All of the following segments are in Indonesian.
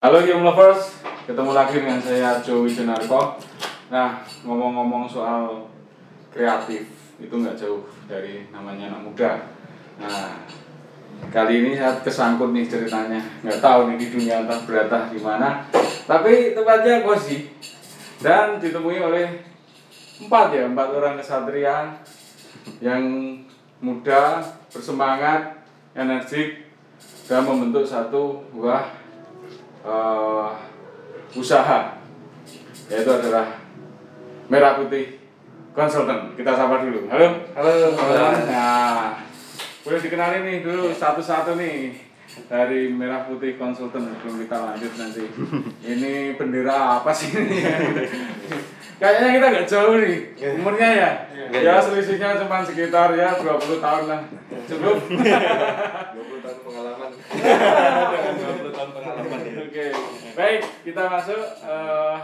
Halo Game Lovers, ketemu lagi dengan saya Joe Wijonarko. Nah, ngomong-ngomong soal kreatif, itu nggak jauh dari namanya anak muda. Nah, kali ini saya kesangkut nih ceritanya. Nggak tahu nih di dunia entah berata di mana. Tapi tempatnya kosi dan ditemui oleh empat ya, empat orang kesatria yang muda, bersemangat, energik, dan membentuk satu buah eh, usaha yaitu adalah merah putih konsultan. Kita sapa dulu. Halo? Halo. Teman-teman nah boleh dikenalin nih dulu satu-satu nih dari merah putih konsultan. Sebelum kita lanjut nanti. Ini bendera apa sih ini? Kayaknya kita nggak jauh nih umurnya ya. Ya selisihnya cuma sekitar ya 20 tahun lah. Cukup. 20 tahun pengalaman. 20 tahun pengalaman Oke, baik kita masuk eh,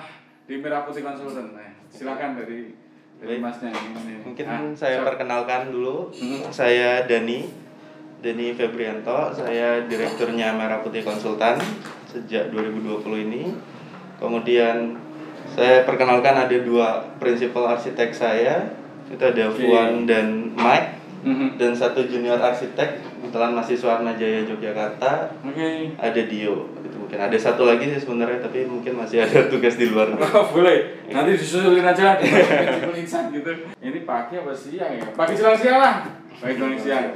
di Merah Putih Konsultan. Nah, silakan dari dari masnya ini. Mungkin Ah, saya siap. perkenalkan dulu. Mhm. Saya Dani. Dani Febrianto, saya direkturnya Merah Putih Konsultan sejak 2020 ini. Kemudian saya perkenalkan ada dua prinsipal arsitek saya. Itu ada Oke. Fuan dan Mike Mhm. dan satu junior arsitek kebetulan mahasiswa Arnajaya Yogyakarta Oke. ada Dio itu mungkin ada satu lagi sih sebenarnya tapi mungkin masih ada tugas di luar Oh, boleh. Nanti disusulin aja tulisan gitu. Ini pagi apa siang ya? Pagi siang siang lah. Baik siang siang.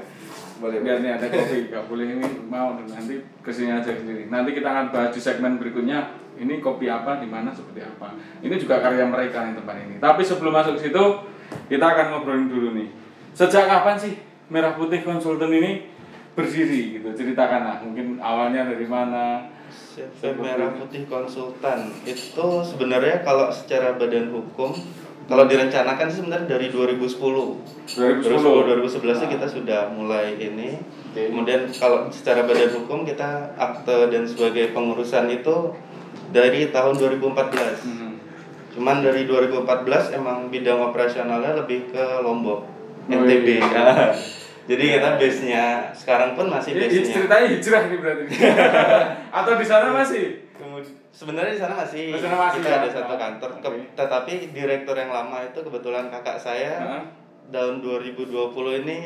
Boleh, Biar nih ada kopi, nggak boleh ini mau nanti ke sini aja sendiri. Nanti kita akan bahas di segmen berikutnya. Ini kopi apa, di mana, seperti apa. Ini juga karya mereka nih tempat ini. Tapi sebelum masuk ke situ, kita akan ngobrolin dulu nih. Sejak kapan sih Merah Putih Konsultan ini berdiri gitu? Ceritakan lah. Mungkin awalnya dari mana? CV Merah Putih Konsultan itu sebenarnya kalau secara badan hukum kalau direncanakan sih sebenarnya dari 2010 2010. 2011 sih kita sudah mulai ini Oke. kemudian kalau secara badan hukum kita akte dan sebagai pengurusan itu dari tahun 2014 Hmm. cuman dari 2014 emang bidang operasionalnya lebih ke Lombok NTB jadi kita base nya sekarang pun masih Ini base nya ceritanya hijrah nih berarti. Atau di sana masih? Sebenarnya di sana masih, kita ya? ada satu Oh, kantor, Ke- tetapi direktur yang lama itu kebetulan kakak saya Hah? tahun 2020 ini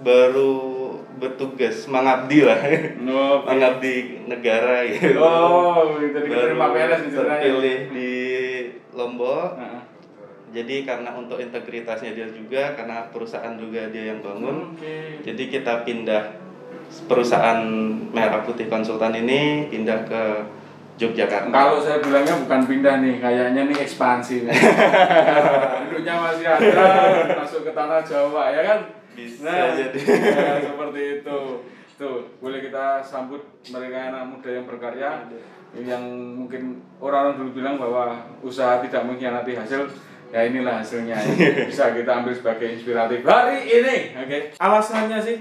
baru bertugas mengabdi lah, No, oke. mengabdi negara gitu. Oh, jadi baru terpilih di Lombok. Heeh. Jadi karena untuk integritasnya dia juga, karena perusahaan juga dia yang bangun, Oke. jadi kita pindah perusahaan Merah Putih Konsultan ini pindah ke Yogyakarta. Kalau saya bilangnya bukan pindah nih, kayaknya nih ekspansi. nih. Duduknya masih ada, masuk ke tanah Jawa ya kan? Bisa Nah, jadi. ya, seperti itu. Tuh, boleh kita sambut mereka anak muda yang berkarya yang mungkin orang-orang dulu bilang bahwa usaha tidak mengkhianati hasil ya inilah hasilnya. Bisa kita ambil sebagai inspiratif. Hari ini oke. Alasannya sih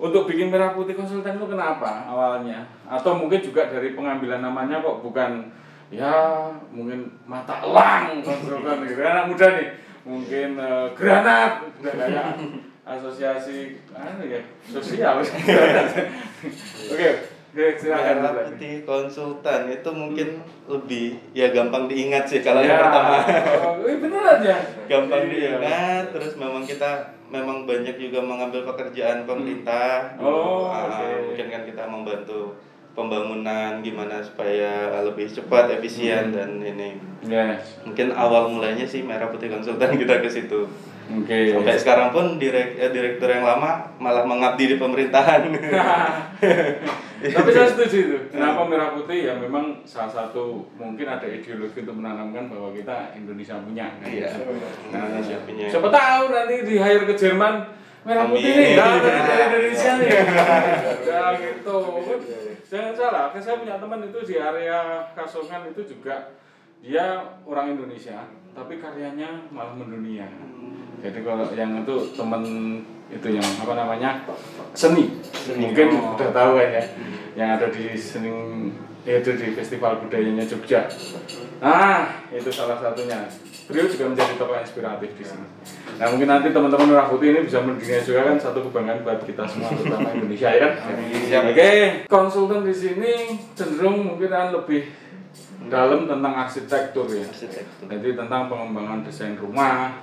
untuk bikin merah putih konsultan itu kenapa awalnya? Atau mungkin juga dari pengambilan namanya kok bukan ya mungkin mata elang konsultan gitu. Anak muda nih mungkin eh, granat. Udah kayak asosiasi anu ya sosial. Oke. silakan Merah Konsultan itu mungkin lebih ya gampang diingat sih kalau Ya. yang pertama oh, eh, beneran ya gampang Iya. diingat terus memang kita memang banyak juga mengambil pekerjaan pemerintah Hmm. Oh, Ah, oke. mungkin kan kita membantu pembangunan gimana supaya lebih cepat efisien Hmm. dan ini yes mungkin awal mulanya sih Merah Putih Konsultan kita ke situ oke sampai sekarang pun direk, eh, direktur yang lama malah mengabdi di pemerintahan Tapi saya setuju itu. Kenapa merah putih ya memang salah satu mungkin ada ideologi untuk menanamkan bahwa kita Indonesia punya. kan. Iya. Nah, Indonesia punya. Siapa tahu nanti di hire ke Jerman merah putih nih, ya dari Indonesia nih. Ya gitu. Jangan salah, kan saya punya teman itu di area Kasongan itu juga dia orang Indonesia tapi karyanya malah mendunia. Jadi kalau yang itu temen itu yang apa namanya? Seni, mungkin Oh. udah tahu kan ya. Yang ada di seni yaitu di festival budayanya Jogja. Nah itu salah satunya. Beliau juga menjadi tokoh inspiratif di sini. Nah mungkin nanti teman-teman Merah Putih ini bisa mendunia juga kan satu kebanggaan buat kita semua terutama Indonesia ya kan? Siap. oke konsultan di sini cenderung mungkin kan lebih dalam tentang arsitektur ya. Arsitektur. jadi tentang pengembangan desain rumah.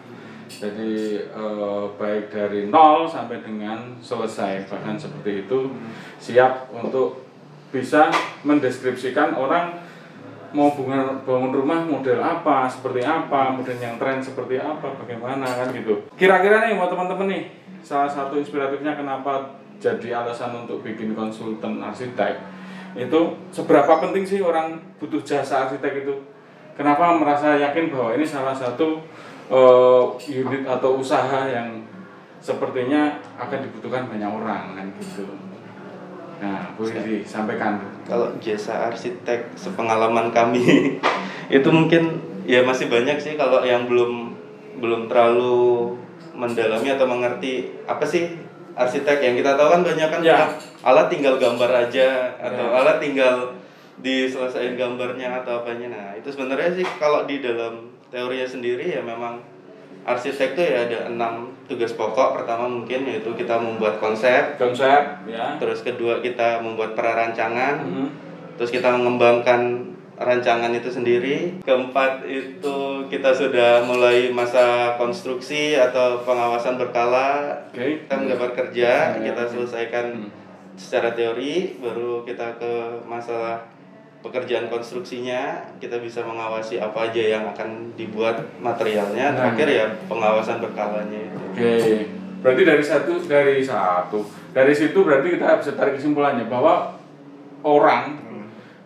Jadi eh, baik dari nol sampai dengan selesai bahkan seperti itu siap untuk bisa mendeskripsikan orang mau bangun, bangun rumah model apa seperti apa model yang tren seperti apa bagaimana kan gitu. Kira-kira nih buat teman-teman nih salah satu inspiratifnya kenapa jadi alasan untuk bikin konsultan arsitek itu seberapa penting sih orang butuh jasa arsitek itu? Kenapa merasa yakin bahwa ini salah satu eh, unit atau usaha yang sepertinya akan dibutuhkan banyak orang kan gitu? Nah boleh disampaikan Kalau jasa arsitek sepengalaman kami itu mungkin ya masih banyak sih kalau yang belum belum terlalu mendalami atau mengerti apa sih arsitek yang kita tahu kan banyak kan Ya. alat tinggal gambar aja atau Ya. alat tinggal diselesaikan gambarnya atau apanya nah itu sebenarnya sih kalau di dalam teorinya sendiri ya memang arsitek tuh ya ada enam tugas pokok pertama mungkin yaitu kita membuat konsep konsep ya terus kedua kita membuat prarancangan Mhm. terus kita mengembangkan rancangan itu sendiri. Keempat itu kita sudah mulai masa konstruksi atau pengawasan berkala. Oke. Kita menggambar kerja Ya, kita selesaikan Hmm. secara teori baru kita ke masalah pekerjaan konstruksinya. Kita bisa mengawasi apa aja yang akan dibuat materialnya. Nah. terakhir ya pengawasan berkalanya itu. Oke, berarti dari satu dari satu. Dari situ berarti kita bisa tarik kesimpulannya bahwa orang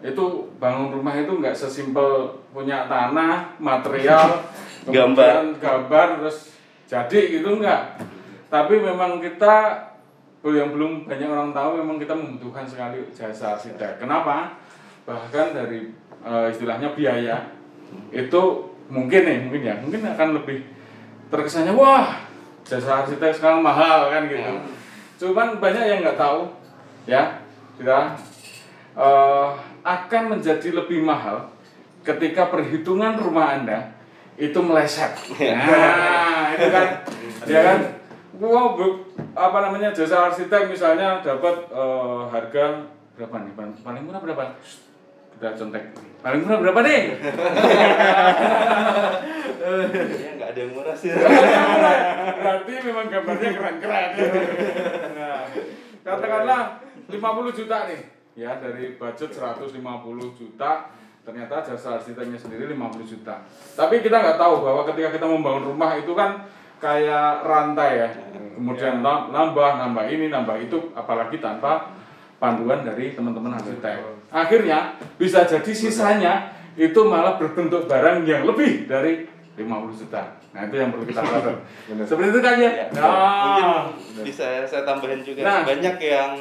itu bangun rumah itu nggak sesimpel punya tanah, material, Gambar. gambar terus jadi gitu nggak. Tapi memang kita yang belum banyak orang tahu memang kita membutuhkan sekali jasa arsitek. Kenapa? Bahkan dari eh, istilahnya biaya itu mungkin nih mungkin ya mungkin akan lebih terkesannya wah jasa arsitek sekarang mahal kan gitu. Cuman banyak yang nggak tahu ya kita eh, akan menjadi lebih mahal ketika perhitungan rumah anda itu meleset. Nah itu kan ya kan wow bu- apa namanya jasa arsitek misalnya dapat eh, harga berapa nih paling murah berapa? Kita contek paling murah berapa nih? ya nggak ada yang murah sih Berarti memang gambarnya keren-keren. Nah, katakanlah 50 juta nih. Ya, dari budget 150 juta, ternyata jasa arsiteknya sendiri 50 juta. Tapi kita nggak tahu bahwa ketika kita membangun rumah itu kan kayak rantai ya. Kemudian nam- nambah, nambah ini, nambah itu, apalagi tanpa panduan dari teman-teman arsitek. Akhirnya bisa jadi sisanya itu malah berbentuk barang yang lebih dari 50 juta. Nah, itu yang perlu kita sadar. Seperti itu kan ya? Ya, Nah, mungkin bisa saya tambahin juga Nah. banyak yang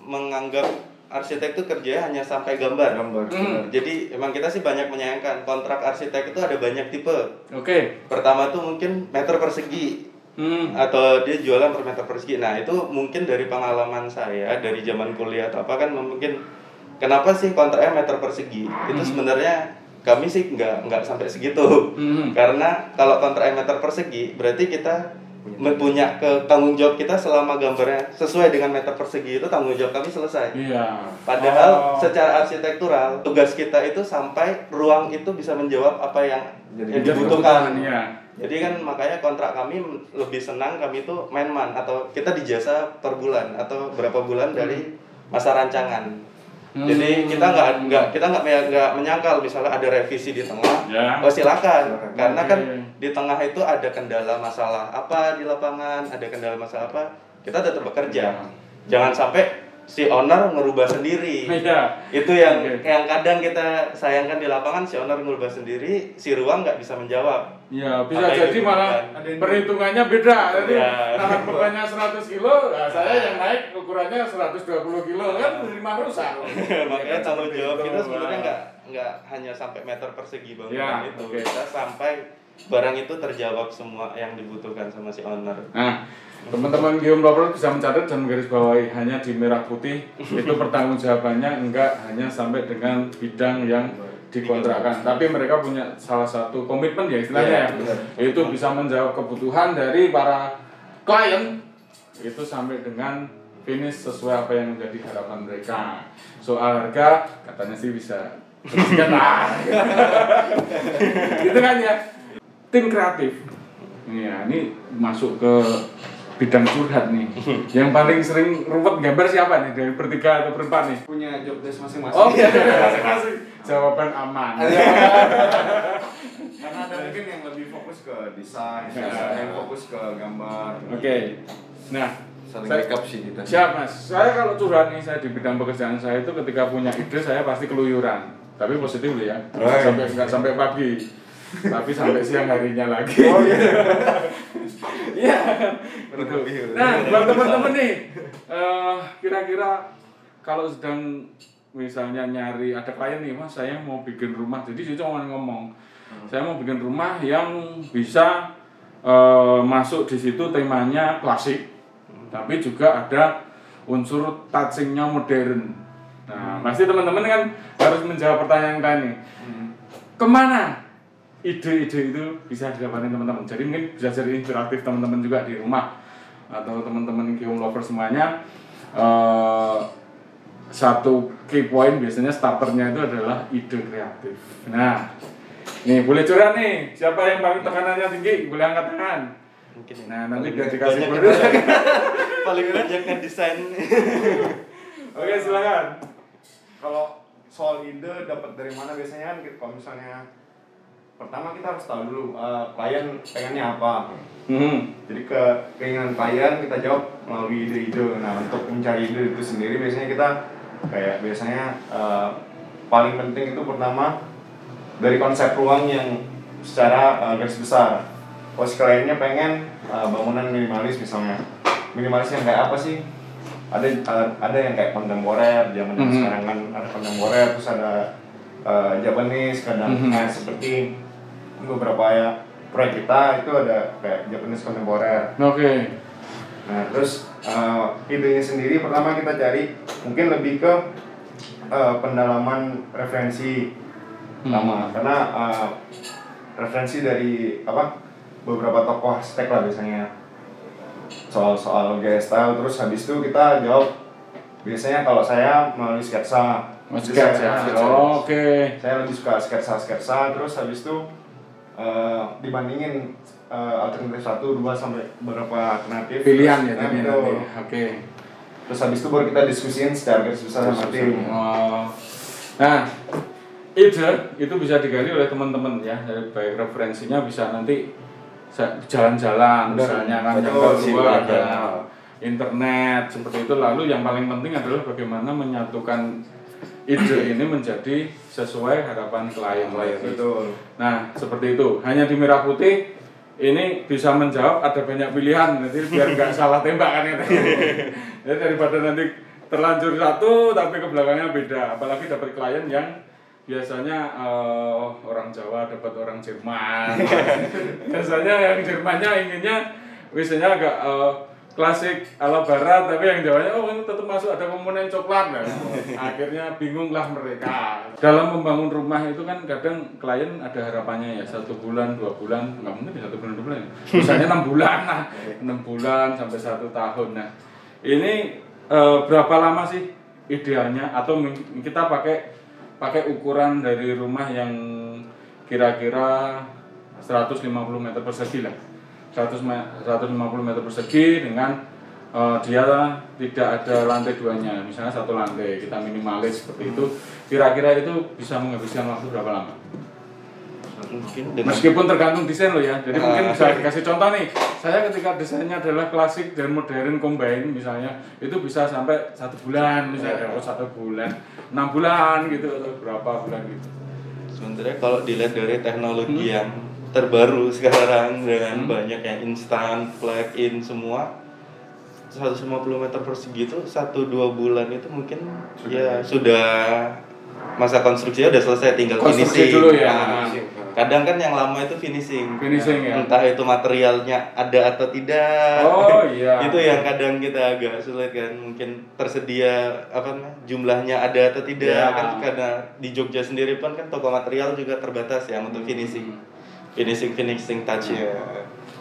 menganggap arsitek itu kerja hanya sampai gambar. gambar Hmm. Jadi emang kita sih banyak menyayangkan kontrak arsitek itu ada banyak tipe. oke. Pertama tuh mungkin meter persegi Hmm. atau dia jualan per meter persegi. Nah itu mungkin dari pengalaman saya dari zaman kuliah atau apa kan mungkin kenapa sih kontraknya meter persegi? Itu sebenarnya kami sih nggak nggak sampai segitu. Hmm. Karena kalau kontraknya meter persegi berarti kita punya ke tanggung jawab kita selama gambarnya sesuai dengan meter persegi itu tanggung jawab kami selesai. Iya. Padahal Oh. secara arsitektural tugas kita itu sampai ruang itu bisa menjawab apa yang, Jadi yang dibutuhkan. Iya. Jadi kan makanya kontrak kami lebih senang kami itu main man atau kita dijasa per bulan atau berapa bulan dari masa rancangan. Hmm. Jadi kita nggak nggak kita nggak nggak menyangkal misalnya ada revisi di tengah. Ya. Oh silakan, Silakan. karena kan di tengah itu ada kendala masalah apa di lapangan, ada kendala masalah apa, kita tetap bekerja. Ya. Jangan sampai si owner ngerubah sendiri. Iya. Itu yang Oke. yang kadang kita sayangkan di lapangan si owner ngerubah sendiri, si ruang nggak bisa menjawab. Iya, bisa Apa jadi malah perhitungannya beda. Jadi Iya. tanah bebannya 100 kilo, nah saya yang naik ukurannya 120 kilo kan rumah rusak. Makanya tanggung jawab kita sebenarnya nggak nggak hanya sampai meter persegi bangunan Ya, itu oke. kita sampai barang itu terjawab semua yang dibutuhkan sama si owner Nah, teman-teman Gium Lover bisa mencatat dan menggarisbawahi hanya di merah putih itu pertanggungjawabannya enggak hanya sampai dengan bidang yang dikontrakkan, tapi mereka punya salah satu komitmen ya istilahnya Iya, ya, benar. itu bisa menjawab kebutuhan dari para klien itu sampai dengan finish sesuai apa yang menjadi harapan mereka. Soal harga katanya sih bisa lah. gitu kan ya. Tim kreatif. Iya, ini masuk ke bidang curhat nih. Yang paling sering ruwet gambar siapa nih dari bertiga atau berempat nih? punya job desk masing-masing. Oh, iya, masing-masing. Jawaban aman. Karena ada mungkin yang lebih fokus ke desain, Ya. yang fokus ke gambar. Oke. Nah, Saling saya- backup sih kita. Siap mas, saya kalau curhat nih saya di bidang pekerjaan saya itu ketika punya ide saya pasti keluyuran Tapi positif loh ya, iya. sampai, nggak sampai pagi Tapi sampai siang harinya lagi Oh iya. Iya. Nah buat teman-teman nih eh, Kira-kira kalau sedang misalnya nyari ada klien nih mas saya mau bikin rumah. Jadi saya cuma ngomong saya mau bikin rumah yang bisa eh, masuk di situ temanya klasik tapi juga ada unsur touchingnya modern. Nah pasti teman-teman kan harus menjawab pertanyaan tadi. Ke mana ide-ide itu bisa didapatkan teman-teman? Jadi mungkin bisa jadi interaktif teman-teman juga di rumah atau teman-teman game lover semuanya eh, satu key point biasanya starternya itu adalah ide kreatif nah nih boleh curhat nih siapa yang paling tekanannya tinggi boleh angkat tangan mungkin ya. nah nanti biar dikasih bonus paling banyak kan desain oke silakan Kalau soal ide dapat dari mana biasanya kan kalau misalnya pertama kita harus tahu dulu eh, klien pengennya apa. hmm. Jadi ke keinginan klien kita jawab melalui ide-ide. Nah untuk mencari ide itu sendiri biasanya kita kayak biasanya eh, paling penting itu pertama dari konsep ruang yang secara eh, garis besar. Kalau si kliennya pengen eh, bangunan minimalis misalnya, minimalisnya kayak apa sih? Ada eh, ada yang kayak kontemporer, zaman Mhm. sekarang kan ada kontemporer, terus ada eh, Japanese, kadang Mhm. nah, seperti beberapa ya proyek kita itu ada kayak Japanese kontemporer. oke Nah, terus uh, idenya sendiri pertama kita cari mungkin lebih ke uh, pendalaman referensi Hmm. lama. Karena uh, referensi dari apa beberapa tokoh arsitek lah biasanya. Soal-soal gaya style terus habis itu kita jawab biasanya kalau saya melalui sketsa. Mas ya sketsa. Oh, oke. saya lebih suka sketsa-sketsa terus habis itu eh, dibandingin eh, alternatif satu dua sampai beberapa alternatif pilihan ya Nah, tadi betul. Terus habis itu baru kita diskusiin secara garis besar sama tim Oh. Nah, ide itu bisa digali oleh teman-teman ya. Dari baik referensinya bisa nanti jalan-jalan misalnya kan yang kedua ada internet seperti itu. Lalu yang paling penting adalah bagaimana menyatukan ide ini menjadi sesuai harapan klien lagi. betul Nah, seperti itu. Hanya di merah putih ini bisa menjawab ada banyak pilihan, nanti biar nggak salah tembak kan ya. Jadi daripada nanti terlanjur satu tapi ke belakangnya beda. Apalagi dapat klien yang biasanya eh, orang Jawa dapat orang Jerman. biasanya yang Jermannya inginnya biasanya agak eh, klasik ala barat tapi yang Jawanya oh ini tetap masuk ada komponen coklat. Nah. akhirnya bingunglah mereka. Dalam membangun rumah itu kan kadang klien ada harapannya ya satu bulan dua bulan nggak mungkin satu bulan dua bulan. Ya. misalnya enam bulan lah. Enam bulan sampai satu tahun. Nah ini eh, berapa lama sih idealnya? Atau kita pakai pakai ukuran dari rumah yang kira-kira 150 meter persegi lah 100 me- 150 meter persegi dengan eh, dia tidak ada lantai duanya misalnya satu lantai kita minimalis seperti itu. Kira-kira itu bisa menghabiskan waktu berapa lama? Mungkin dengan meskipun tergantung desain loh ya jadi Ah. mungkin bisa dikasih contoh nih. Saya ketika desainnya adalah klasik dan modern combine misalnya itu bisa sampai satu bulan misalnya oh, satu bulan enam bulan gitu atau berapa bulan gitu. Sebenarnya kalau dilihat dari teknologi Hmm. yang terbaru sekarang dengan Hmm. banyak yang instan plug in semua 150 meter persegi itu satu dua bulan itu mungkin Sudah. ya sudah masa konstruksinya udah selesai tinggal Konstruksi finishing. dulu ya. Nah, kadang kan yang lama itu finishing. Finishing ya. Entah itu materialnya ada atau tidak. Oh, iya. itu yang kadang kita agak sulit kan. Mungkin tersedia apa namanya jumlahnya ada atau tidak Ya. kan karena di Jogja sendiri pun kan toko material juga terbatas ya untuk finishing. Finishing finishing touch ya.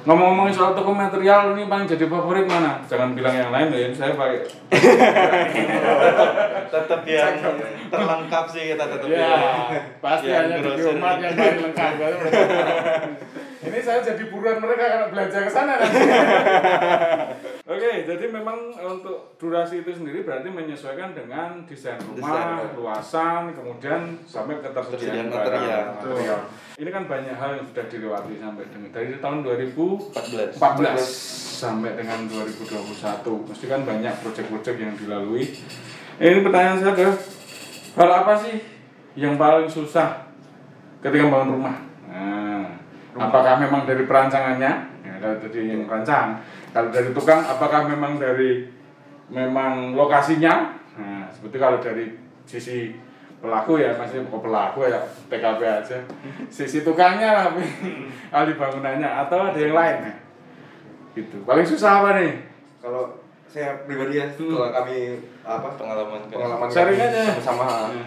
Ngomong-ngomongin soal toko material ini paling jadi favorit mana? Jangan bilang yang lain ya, saya pakai. tetap yang terlengkap sih kita tetap Ya, pasti Yang hanya di rumah yang paling lengkap. Ini saya jadi buruan mereka karena belanja ke sana nanti. Oke, jadi memang untuk durasi itu sendiri berarti menyesuaikan dengan desain rumah, Desain. luasan, kemudian sampai ketersediaan material. Betul. Ini kan banyak hal yang sudah dilewati sampai dengan dari tahun 2014 14. sampai dengan 2021. Mesti kan banyak proyek-proyek yang dilalui. Ini pertanyaan saya adalah kalau apa sih yang paling susah ketika membangun rumah? Nah, apakah memang dari perancangannya? Ya, tadi yang rancang. Kalau dari tukang, apakah memang dari memang lokasinya? Nah, seperti kalau dari sisi pelaku ya masih kok pelaku ya TKP aja. Sisi tukangnya lah, ahli bangunannya atau ada yang lain? Nah, gitu. Paling susah apa nih? Kalau saya pribadi ya, setelah kami apa Pengalaman pengalaman Sharing kami aja. sama Ya.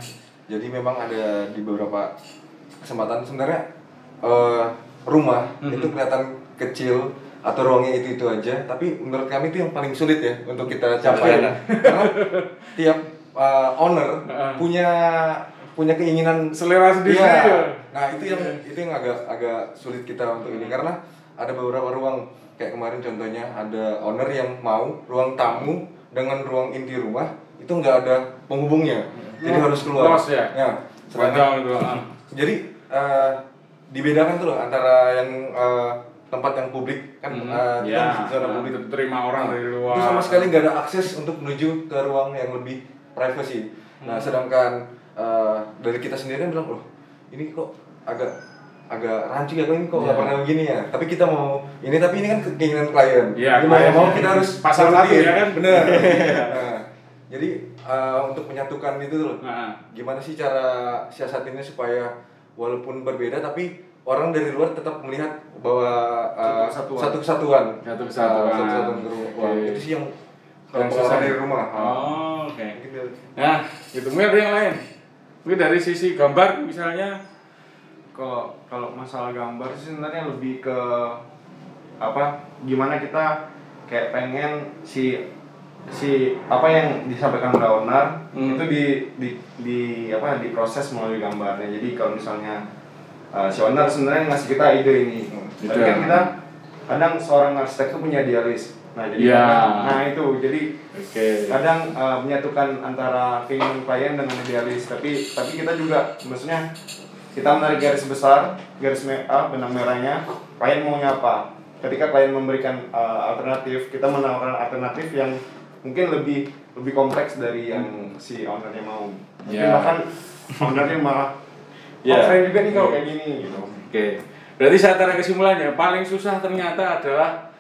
Jadi memang ada di beberapa kesempatan sebenarnya eh, rumah Mhm. itu kelihatan kecil atau ruangnya itu itu aja, tapi menurut kami itu yang paling sulit ya untuk kita capai. Karena? Karena tiap eh, owner Heeh. punya punya keinginan Selera sendiri Iya. ya. Nah itu yang itu yang agak agak sulit kita untuk ini karena ada beberapa ruang kayak kemarin contohnya ada owner yang mau ruang tamu dengan ruang inti rumah itu nggak ada penghubungnya, jadi Hmm. harus keluar. Los ya? sedangkan- ah. jadi eh, dibedakan tuh loh antara yang eh, tempat yang publik kan eh, itu Ya, kan zona nah, publik terima orang dari luar. itu sama sekali nggak ada akses untuk menuju ke ruang yang lebih privacy nah Hmm. sedangkan eh, dari kita sendiri kan bilang loh ini kok agak agak rancu ya ini kok nggak Iya. pernah begini ya tapi kita mau ini tapi ini kan keinginan klien Iya, jadi mau kita harus nurutin. satu ya kan? bener. Nah, jadi eh, untuk menyatukan itu loh Nah, gimana sih cara siasatinnya supaya walaupun berbeda tapi orang dari luar tetap melihat bahwa uh, Satu kesatuan. satu kesatuan Satu kesatuan. Uh, satu kesatuan Oke. itu sih yang Yang susah. dari rumah Oh, oke. Gitu. Nah, itu mungkin ada yang lain. Mungkin dari sisi gambar misalnya kalau kalau masalah gambar sih sebenarnya lebih ke apa gimana kita kayak pengen si si apa yang disampaikan oleh owner Hmm. itu di, di di apa diproses melalui gambarnya jadi kalau misalnya uh, si owner sebenarnya ngasih kita ide ini Ide. tapi kan kita kadang seorang arsitek itu punya idealis nah jadi Iya. kadang- nah itu jadi oke. kadang uh, menyatukan antara keinginan klien dengan idealis tapi tapi kita juga maksudnya kita menarik garis besar garis me- ah, benang merahnya klien maunya apa ketika klien memberikan uh, alternatif kita menawarkan alternatif yang mungkin lebih lebih kompleks dari yang si ownernya mau mungkin Ya. bahkan ownernya malah Ya. oh saya juga nih kalau kayak gini gitu Oke. Berarti saya tarik kesimpulannya, paling susah ternyata adalah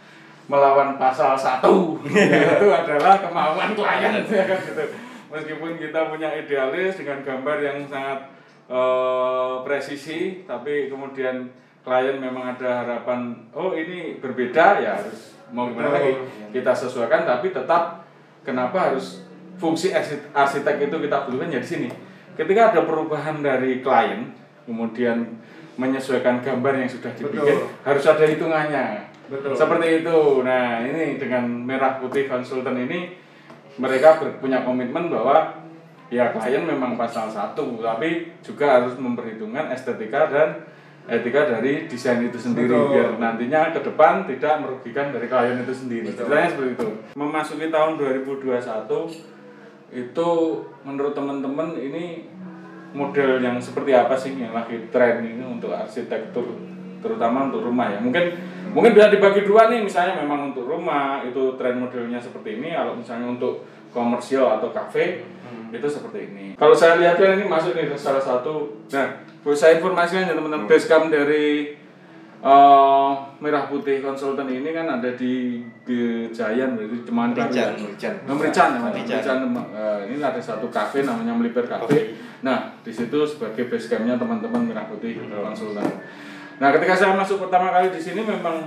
melawan pasal satu yaitu adalah kemauan klien ya kan gitu. Meskipun kita punya idealis dengan gambar yang sangat eh, presisi, tapi kemudian klien memang ada harapan, oh ini berbeda ya harus mau gimana lagi kita sesuaikan, tapi tetap kenapa harus fungsi arsi- arsitek itu kita butuhkan ya di sini. Ketika ada perubahan dari klien, kemudian menyesuaikan gambar yang sudah dibikin, Betul. harus ada hitungannya. Betul. Seperti itu. Nah, ini dengan merah putih konsultan ini mereka punya komitmen bahwa ya klien memang pasal satu, tapi juga harus memperhitungkan estetika dan etika dari desain itu sendiri Betul. biar nantinya ke depan tidak merugikan dari klien itu sendiri. Betul. Ceritanya seperti itu. Memasuki tahun 2021 itu menurut teman-teman ini model yang seperti apa sih yang lagi tren ini untuk arsitektur terutama untuk rumah ya? Mungkin mungkin bisa dibagi dua nih misalnya memang untuk rumah itu tren modelnya seperti ini. Kalau misalnya untuk komersial atau kafe itu seperti ini. Kalau saya lihat ini masuk nih salah satu nah saya informasikan ya teman-teman? Basecamp dari eh, merah putih konsultan ini kan ada di Gejayan berarti Demangan Merican. Merican. Oh, Merican ya? Merican. Merican, eh, ini ada satu kafe namanya Melipir Cafe. Nah, di situ sebagai base campnya teman-teman Merah Putih Konsultan. Nah, ketika saya masuk pertama kali di sini memang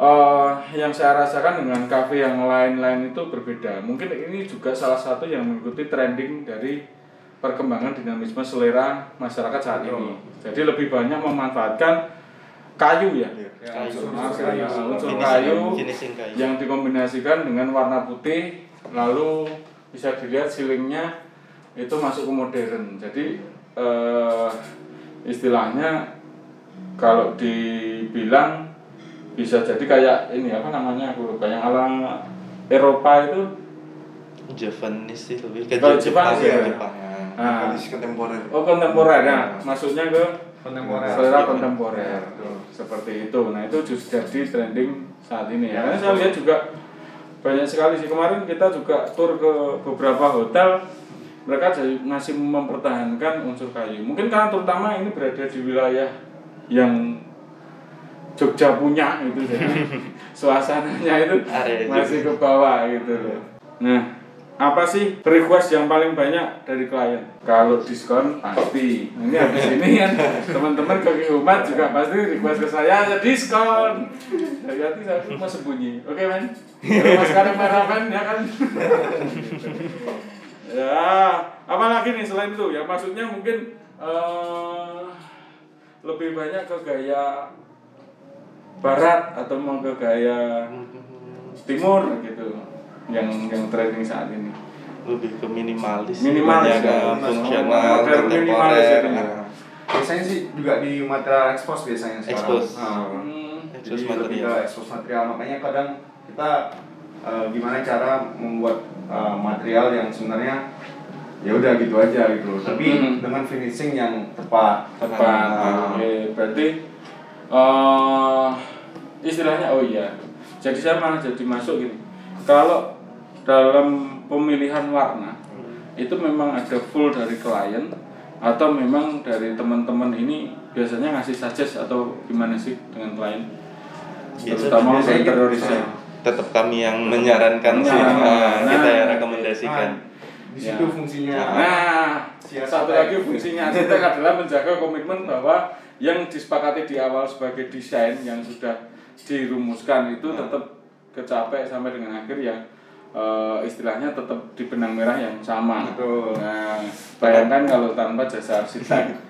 eh, yang saya rasakan dengan kafe yang lain-lain itu berbeda. Mungkin ini juga salah satu yang mengikuti trending dari perkembangan dinamisme selera masyarakat saat ini. Jadi lebih banyak memanfaatkan kayu ya. Ya, Kayu. unsur Kayu, kayu. unsur Finishing- kayu finishing kayu. yang dikombinasikan dengan warna putih lalu bisa dilihat ceilingnya itu masuk ke modern jadi eh, istilahnya kalau dibilang bisa jadi kayak ini apa namanya aku lupa yang ala Eropa itu Javanese sih lebih ke Jepang, Jepang sih, ya. Jepang. nah, Kondisi kontemporer. oh kontemporer ya maksudnya ke Kontemporer. selera kontemporer tuh, seperti itu. Nah itu justru jadi trending saat ini ya. Karena saya lihat juga banyak sekali sih. Kemarin kita juga tur ke beberapa hotel mereka jadi masih mempertahankan unsur kayu. Mungkin karena terutama ini berada di wilayah yang Jogja punya gitu. Ya suasananya itu masih ke bawah gitu loh. Nah apa sih request yang paling banyak dari klien? Kalau diskon pasti. Ini habis ini kan teman-teman ke Umat juga pasti request ke saya ada diskon. Dari hati saya mau sembunyi. Oke men? Kalau mas Karim marah men ya kan? ya, apalagi nih selain itu ya maksudnya mungkin eh, lebih banyak ke gaya barat atau mau ke gaya timur gitu yang yang trending saat ini lebih ke minimalis Minimalis, ya. ke fungsional minimalis kontemporer ya. nah, Biasanya sih juga di material expose biasanya sekarang. Expose. Ah. Hmm, Expose Jadi lebih material. ke expose material. Makanya kadang kita eh, gimana cara membuat eh, material yang sebenarnya ya udah gitu aja gitu. Tapi Hmm. dengan finishing yang tepat. tepat Ah. Oke, berarti eh istilahnya oh iya jadi saya malah jadi masuk gini kalau dalam pemilihan warna itu memang ada full dari klien atau memang dari teman-teman ini biasanya ngasih suggest atau gimana sih dengan klien? Biasa- terutama untuk interior gitu. design tetap kami yang menyarankan sih Nah, nah, nah, kita yang nah, rekomendasikan. Di situ Ya. fungsinya. Nah, Si satu lagi fungsinya arsitek adalah menjaga komitmen bahwa yang disepakati di awal sebagai desain yang sudah dirumuskan itu tetap kecapai sampai dengan akhir yang eh, istilahnya tetap di benang merah yang sama. Betul. Nah, bayangkan kalau tanpa jasa arsitek.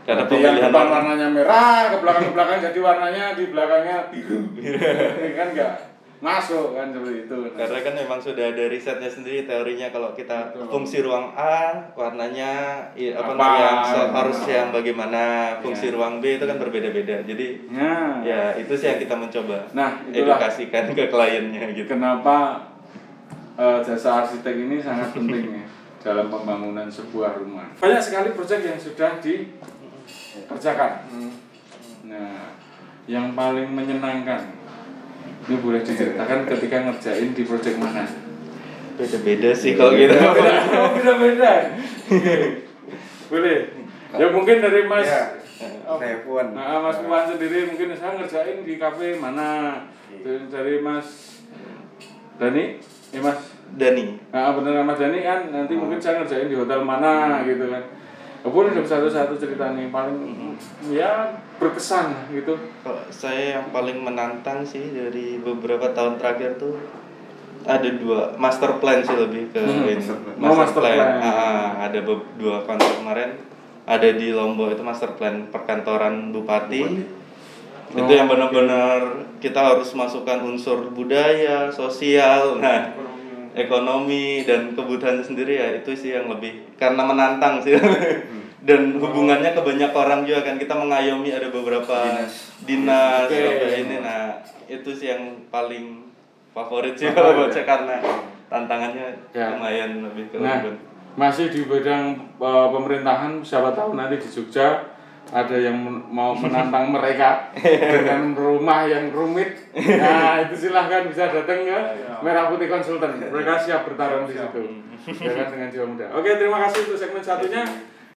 Karena Berarti yang pemilihan depan warna- warnanya merah, ke belakang ke belakang jadi warnanya di belakangnya biru. Ini kan enggak masuk kan seperti itu. karena kan memang sudah ada risetnya sendiri teorinya kalau kita Betul. fungsi ruang A warnanya apa, Apa? namanya se- harus yang bagaimana fungsi Ya. ruang B itu kan berbeda-beda jadi Nah, ya itu sih yang kita mencoba Nah, itulah. edukasikan ke kliennya gitu kenapa eh, jasa arsitek ini sangat penting ya dalam pembangunan sebuah rumah. Banyak sekali proyek yang sudah dikerjakan. Nah, yang paling menyenangkan ini boleh diceritakan ketika ngerjain di proyek mana? beda-beda sih kalau gitu Beda, beda-beda. Boleh. Ya mungkin dari Mas Ya, Oh. saya Puan. Nah, Mas Puan sendiri mungkin saya ngerjain di kafe mana? Dari, dari Mas Dani, ya Mas. Dani Nah, bener Mas Dani kan nanti mungkin saya ngerjain di hotel mana gitu kan. Boleh dong satu-satu cerita nih paling ya berkesan gitu. kalau saya yang paling menantang sih dari beberapa tahun terakhir tuh ada dua master plan sih lebih ke Hmm, ini. master plan. Oh, master plan. Ah, ada be- dua konsep kemarin ada di Lombok itu master plan perkantoran bupati, itu Oh, yang benar-benar kita harus masukkan unsur budaya sosial nah ekonomi dan kebutuhan sendiri ya itu sih yang lebih karena menantang sih dan hubungannya ke banyak orang juga kan kita mengayomi ada beberapa Dinas. dinas beberapa ini nah itu sih yang paling favorit sih kalau buat ya. karena tantangannya Ya. lumayan lebih ke Nah, urban. masih di bidang eh, pemerintahan siapa tahu nanti di Jogja ada yang men- mau menantang mereka dengan rumah yang rumit. Nah, itu silahkan bisa datang ke Merah Putih Konsultan. Mereka siap bertarung di situ. Ya dengan jiwa muda. Oke, terima kasih untuk segmen satunya.